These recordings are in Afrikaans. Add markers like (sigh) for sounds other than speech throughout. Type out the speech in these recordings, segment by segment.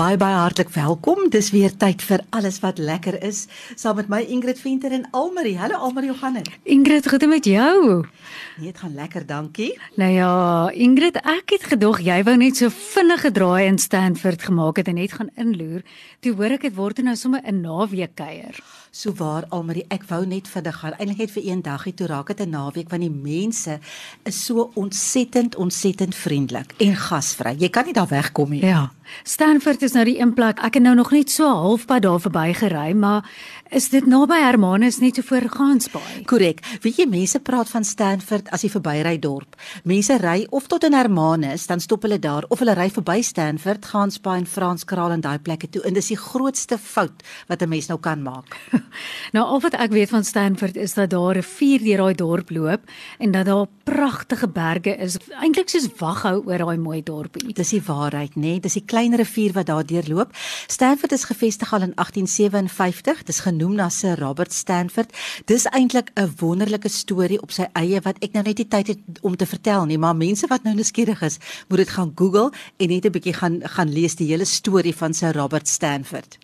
Baie baie hartlik welkom. Dis weer tyd vir alles wat lekker is saam met my Ingrid Venter en Almarie. Hallo Almarie, hoe gaan dit? Ingrid, goed met jou? Nee, dit gaan lekker, dankie. Nou ja, Ingrid, ek het gedog jy wou net so vinnige draai in Stanford gemaak het en net gaan inloer. Toe hoor ek dit word nou sommer 'n naweek kuier. So waar Almarie, ek wou net vinnig gaan. Eintlik net vir een dagie toe raak dit 'n naweek want die mense is so ontsettend ontsettend vriendelik en gasvry. Jy kan nie daar wegkom nie. Ja. Stanford is nou die een plek. Ek het nou nog net so halfpad daar verby gery, maar is dit naby Hermanus net so voor Gansbaai? Korrek. Weet jy mense praat van Stanford as jy verbyry dorp. Mense ry of tot in Hermanus, dan stop hulle daar of hulle ry verby Stanford, Gansbaai en Franskraal en daai plekke toe. En dis die grootste fout wat 'n mens nou kan maak. (laughs) nou al wat ek weet van Stanford is dat daar 'n rivier deur daai dorp loop en dat daar pragtige berge is. Eintlik soos waghou oor daai mooi dorpie. Dis die waarheid, nê? Nee? Dis die klein rivier wat daar deurloop. Stanford is gevestig al in 1857. Dis genoem na Sir Robert Stanford. Dis eintlik 'n wonderlike storie op sy eie wat ek nou net nie tyd het om te vertel nie, maar mense wat nou nuuskierig is, moet dit gaan Google en net 'n bietjie gaan gaan lees die hele storie van Sir Robert Stanford.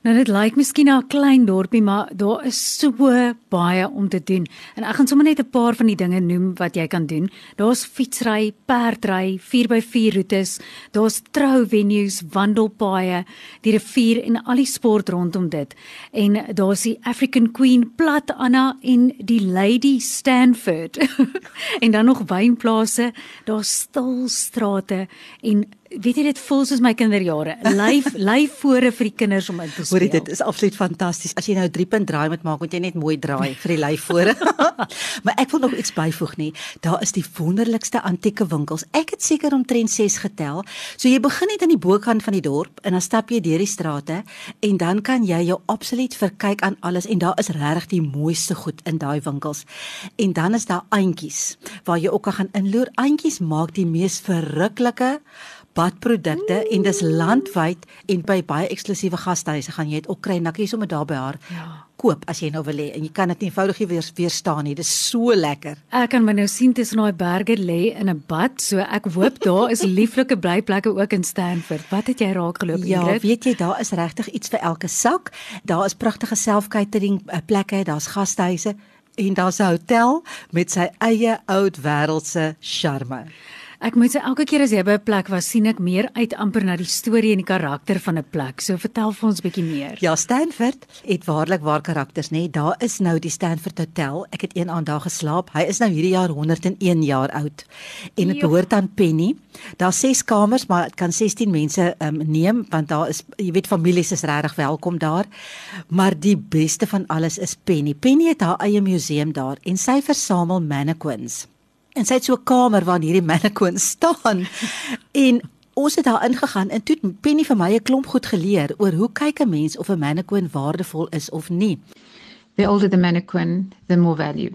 Nou dit lyk miskien na 'n klein dorpie, maar daar is so baie om te doen. En ek gaan sommer net 'n paar van die dinge noem wat jy kan doen. Daar's fietsry, perdry, 4x4 roetes, daar's trou venues, wandelpaaie, die rivier en al die sport rondom dit. En daar's die African Queen plat Anna en die Lady Stanford. (laughs) en dan nog wynplase, daar's stil strate en weet jy dit voel soos my kinderjare. Lyf (laughs) lyf fore vir die kinders om in te speel. Hoorie dit is absoluut fantasties. As jy nou 3 punt draai moet maak, moet jy net mooi draai vir die lyf fore. (laughs) (laughs) maar ek wil nog iets byvoeg nie. Daar is die wonderlikste antieke winkels. Ek het seker omtrent 6 getel. So jy begin net aan die bokant van die dorp en dan stap jy deur die strate en dan kan jy jou absoluut verkyk aan alles en daar is regtig die mooiste goed in daai winkels. En dan is daar aantjies waar jy ook kan gaan inloer. Aantjies maak die mees verruklike badprodukte mm. en dis landwyd en by baie eksklusiewe gastehuise gaan jy dit ook kry en dan kan jy sommer daar by haar ja. koop as jy nou wil hê en jy kan dit eenvoudig weer weerstaan nie dis so lekker ek kan my nou sien tussen daai berge lê in 'n bad so ek hoop daar is lieflike blyplekke ook in Stanford wat het jy raak geloop ja Ingrid? weet jy daar is regtig iets vir elke sak daar is pragtige self-catering eh, plekke daar's gastehuise en daar's 'n hotel met sy eie oud wêreldse charme Ek moet sê elke keer as jy by 'n plek was, sien ek meer uit amper na die storie en die karakter van 'n plek. So vertel vir ons 'n bietjie meer. Ja, Stanford het waarlik waar karakters, nê? Nee, daar is nou die Stanford Hotel. Ek het een aand daar geslaap. Hy is nou hierdie jaar 101 jaar oud. En dit behoort aan Penny. Daar's 6 kamers, maar dit kan 16 mense um, neem want daar is jy weet families is regtig welkom daar. Maar die beste van alles is Penny. Penny het haar eie museum daar en sy versamel mannequins. En sy het so 'n kamer waar hierdie mannequin staan. en ons het daar ingegaan en toe Penny vir my 'n klomp goed geleer oor hoe kyk 'n mens of 'n mannequin waardevol is of nie. The older the mannequin, the more value.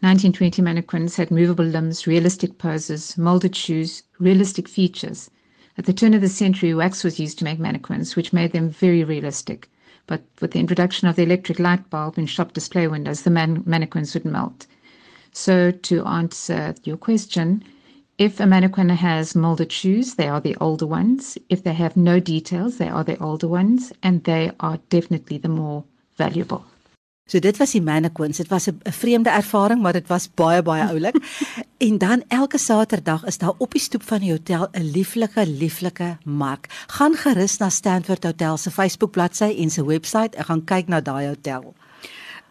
1920 mannequins had movable limbs, realistic poses, molded shoes, realistic features. At the turn of the century, wax was used to make mannequins, which made them very realistic. But with the introduction of the electric light bulb in shop display windows, the man- mannequins would melt. So, to answer your question, if a mannequin has molded shoes, they are the older ones. If they have no details, they are the older ones, and they are definitely the more valuable. So dit was die mannequins. Dit was 'n vreemde ervaring, maar dit was baie baie (laughs) oulik. en dan elke Saterdag is daar op die stoep van die hotel 'n lieflike lieflike mark. Gaan gerus na Stanford Hotel se Facebook bladsy en se webwerf en gaan kyk na daai hotel.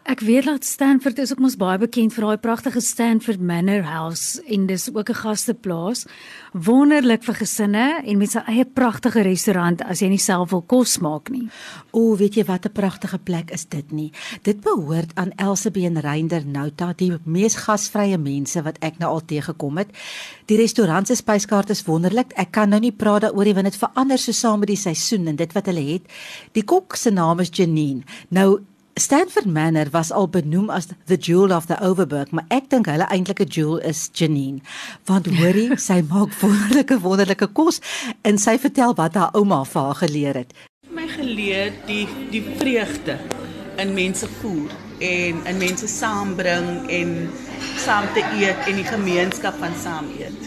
Ek weet dat Stanford is ook mos baie bekend vir daai pragtige Stanford Manor House en dis ook 'n gasteplaas. Wonderlik vir gesinne en met sy eie pragtige restaurant as jy nie self wil kos maak nie. O, weet jy wat 'n pragtige plek is dit nie. Dit behoort aan Elsabie en Reinder Nouta, die mees gasvrye mense wat ek nou al teëgekom het. Die restaurant se spyskaart is wonderlik. Ek kan nou nie praat daaroor nie want dit verander so saam met die seisoen en dit wat hulle het. Die kok se naam is Janine. Nou Stanford Manor was al benoem as the jewel of the Overberg, maar ek dink hulle eintlike jewel is Janine. Want hoorie, (laughs) sy maak wonderlike wonderlike kos en sy vertel wat haar ouma vir haar geleer het. My geleer die die vreugde in mense voer en in mense saambring en saam te eet en die gemeenskap van saam eet.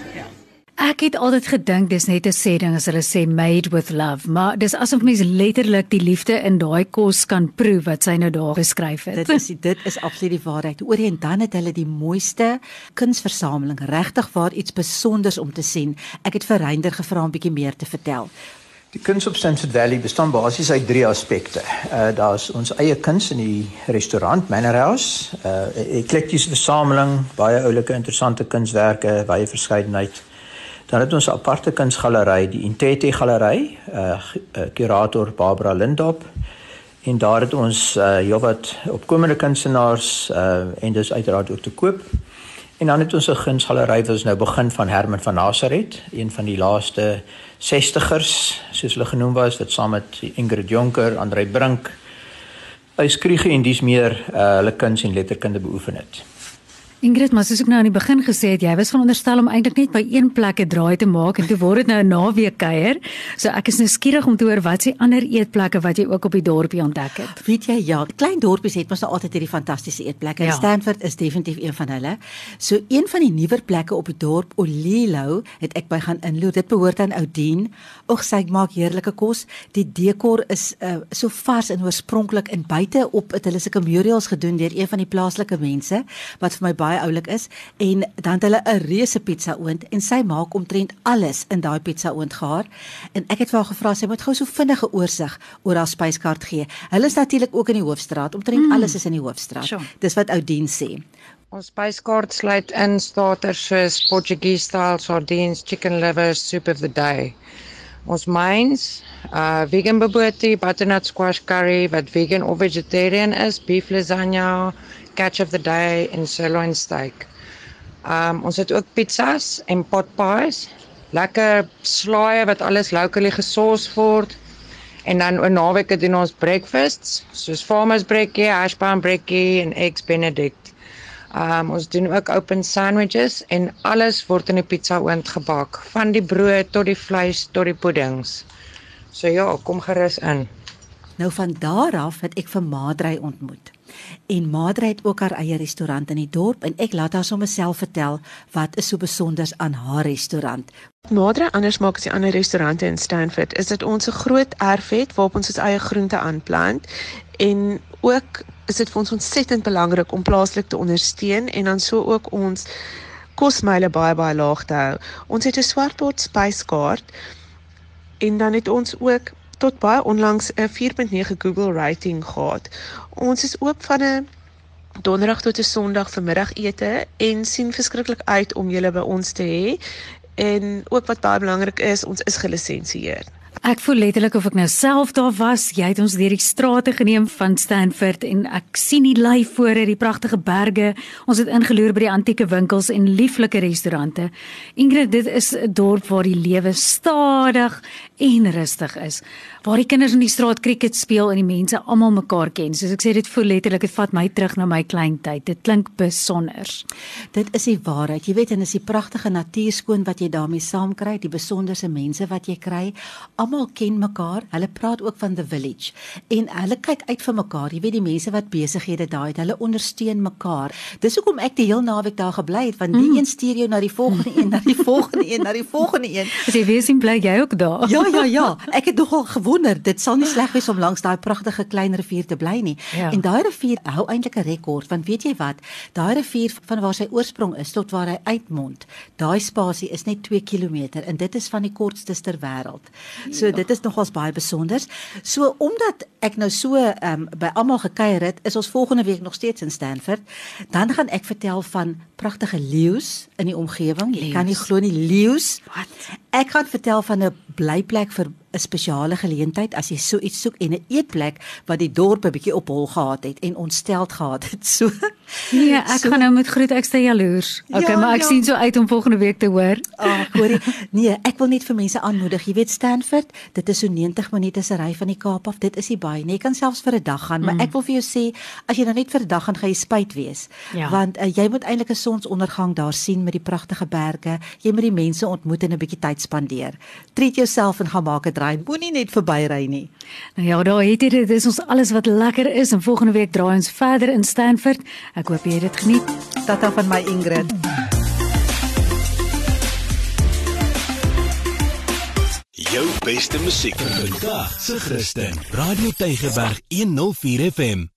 Ek het altyd gedink dis net 'n sê ding as hulle sê made with love, maar dis asof mens letterlik die liefde in daai kos kan proe wat sy nou daar beskryf het. Dit is dit is absoluut die waarheid. Oor en dan het hulle die mooiste kunsversameling, regtig waar iets spesonders om te sien. Ek het vir Reinder gevra om 'n bietjie meer te vertel. Die kuns op Stanford Valley bestaan basies uit drie aspekte. Uh daar's ons eie kuns in die restaurant Manor House, uh 'n eklektiese versameling, baie oulike interessante kunswerke, baie verskeidenheid. Dan het ons 'n aparte kunsgalery, die Intete Galery, uh kurator Barbara Lindop. En daar het ons uh heelwat opkomende kunstenaars uh en dis uiteraard ook te koop. En dan het ons 'n kunsgalery wat ons nou begin van Herman van Nazareth, een van die laaste 60ers, soos hulle genoem was, wat saam met Ingrid Jonker, Andrei Brink, Yskrige en dis meer uh, hulle kuns en letterkunde beoefen het. Ingrid, maar soos ek nou aan die begin gesê het, jy was veronderstel om eintlik net by een plek 'n draai te maak en toe word dit nou 'n naweek kuier. So ek is nou skieurig om te hoor wat se ander eetplekke wat jy ook op die dorpie ontdek het. Weet jy ja, klein dorpies het mos nou altyd hierdie fantastiese eetplekke. Ja. Stanford is definitief een van hulle. So een van die nuwer plekke op die dorp, Olilo, het ek by gaan inloer. Dit behoort aan Oudien. Och, sy maak heerlike kos. Die dekor is uh, so vars en oorspronklik en buite op het hulle sulke murals gedoen deur een van die plaaslike mense wat vir my baie oulik is en dan het hulle 'n reuse pizza oond en sy maak omtrent alles in daai pizza oond gaar en ek het vir haar gevra sy moet gou so vinnige oorsig oor haar spyskaart gee. Hulle is natuurlik ook in die hoofstraat, omtrent mm. alles is in die hoofstraat. Sure. Dis wat Oudien sê. Ons spyskaart sluit in starters soos Portuguese style sardines, chicken livers, soup of the day. Ons mains, uh vegan bobotie, butternut squash curry wat vegan of vegetarian is, beef lasagna, catch of the day en sirloin steak. Um ons het ook pizzas en pot pies. Lekker slaaië wat alles locally gesource word. En dan 'n naweek doen ons breakfasts, soos farmers breakie, hash brown breakie en eggs benedict. Um ons doen ook open sandwiches en alles word in die pizza oond gebak, van die brood tot die vleis tot die puddings. So ja, kom gerus in. Nou van daar af het ek vir Madrey ontmoet. En Madre het ook haar eie restaurant in die dorp en ek laat haar sommer self vertel wat is so besonders aan haar restaurant. Madre anders maak as die ander restaurante in Stanford is dit ons 'n groot erf het waarop ons ons eie groente aanplant en ook is dit vir ons ontsettend belangrik om plaaslik te ondersteun en dan so ook ons kosmyle baie baie laag te hou. Ons het 'n swartbord spyskaart en dan het ons ook tot baie onlangs 'n 4.9 Google rating gehad. Ons is oop van 'n donderdag tot 'n sonderdag vir middagete en sien verskriklik uit om julle by ons te hê. En ook wat baie belangrik is, ons is gelisensieer. Ek voel letterlik of ek nou self daar was. Jy het ons deur die strate geneem van Stanford en ek sien die lyf voor die pragtige berge. Ons het ingeloer by die antieke winkels en lieflike restaurante. Ingrid, dit is 'n dorp waar die lewe stadig en rustig is. Waar die kinders in die straat cricket speel en die mense almal mekaar ken. Soos ek sê, dit voel letterlik dit vat my terug na my kleintyd. Dit klink besonder. Dit is die waarheid. Jy weet en is die pragtige natuur skoon wat jy daarmee saamkry, die besonderse mense wat jy kry almal ken mekaar. Hulle praat ook van the village en hulle kyk uit vir mekaar. Jy weet die mense wat besighede daai het, hulle ondersteun mekaar. Dis hoekom ek die heel naweek daar gebly het want die mm. een stuur jou na die volgende (laughs) een, na die volgende een, na die volgende een. As jy weer sien bly jy ook daar. Ja, (laughs) ja, ja. Ek het nogal gewonder, dit sal nie sleg wees om langs daai pragtige klein rivier te bly nie. Ja. En daai rivier hou eintlik 'n rekord want weet jy wat? Daai rivier van waar sy oorsprong is tot waar hy uitmond, daai spasie is net 2 km en dit is van die kortste ter wêreld. So ja. dit is nogals baie besonder. So omdat ek nou so um, by almal gekuier het, is ons volgende week nog steeds in Stanford. Dan gaan ek vertel van pragtige leeu's in die omgewing. Jy kan nie glo nie leeu's. Wat? Ek gaan vertel van 'n blyplek vir 'n spesiale geleentheid as jy so iets soek en 'n eetplek wat die dorp 'n bietjie op hol gehad het en ontsteld gehad het. So Nee, ek so, gaan nou met groet ekste jaloers. Okay, ja, maar ek ja. sien so uit om volgende week te hoor. Ag, hoorie. Nee, ek wil net vir mense aanmoedig. Jy weet Stanford, dit is so 90 minute se ry van die Kaap af. Dit is nie baie nie. Jy kan selfs vir 'n dag gaan, maar mm. ek wil vir jou sê, as jy nou net vir 'n dag gaan, gaan jy spyt wees. Ja. Want uh, jy moet eintlik 'n sonsondergang daar sien met die pragtige berge. Jy moet die mense ontmoet en 'n bietjie tyd spandeer. Treat jouself en gaan maak 'n draai. Moenie net verbyry nie. Nou ja, daar het jy dit. Dit is ons alles wat lekker is en volgende week draai ons verder in Stanford. Ek hoop jy het dit geniet. Tata van my Ingrid. Jou beste musiek vir vandag. Se Christen. Radio Tygerberg 104 FM.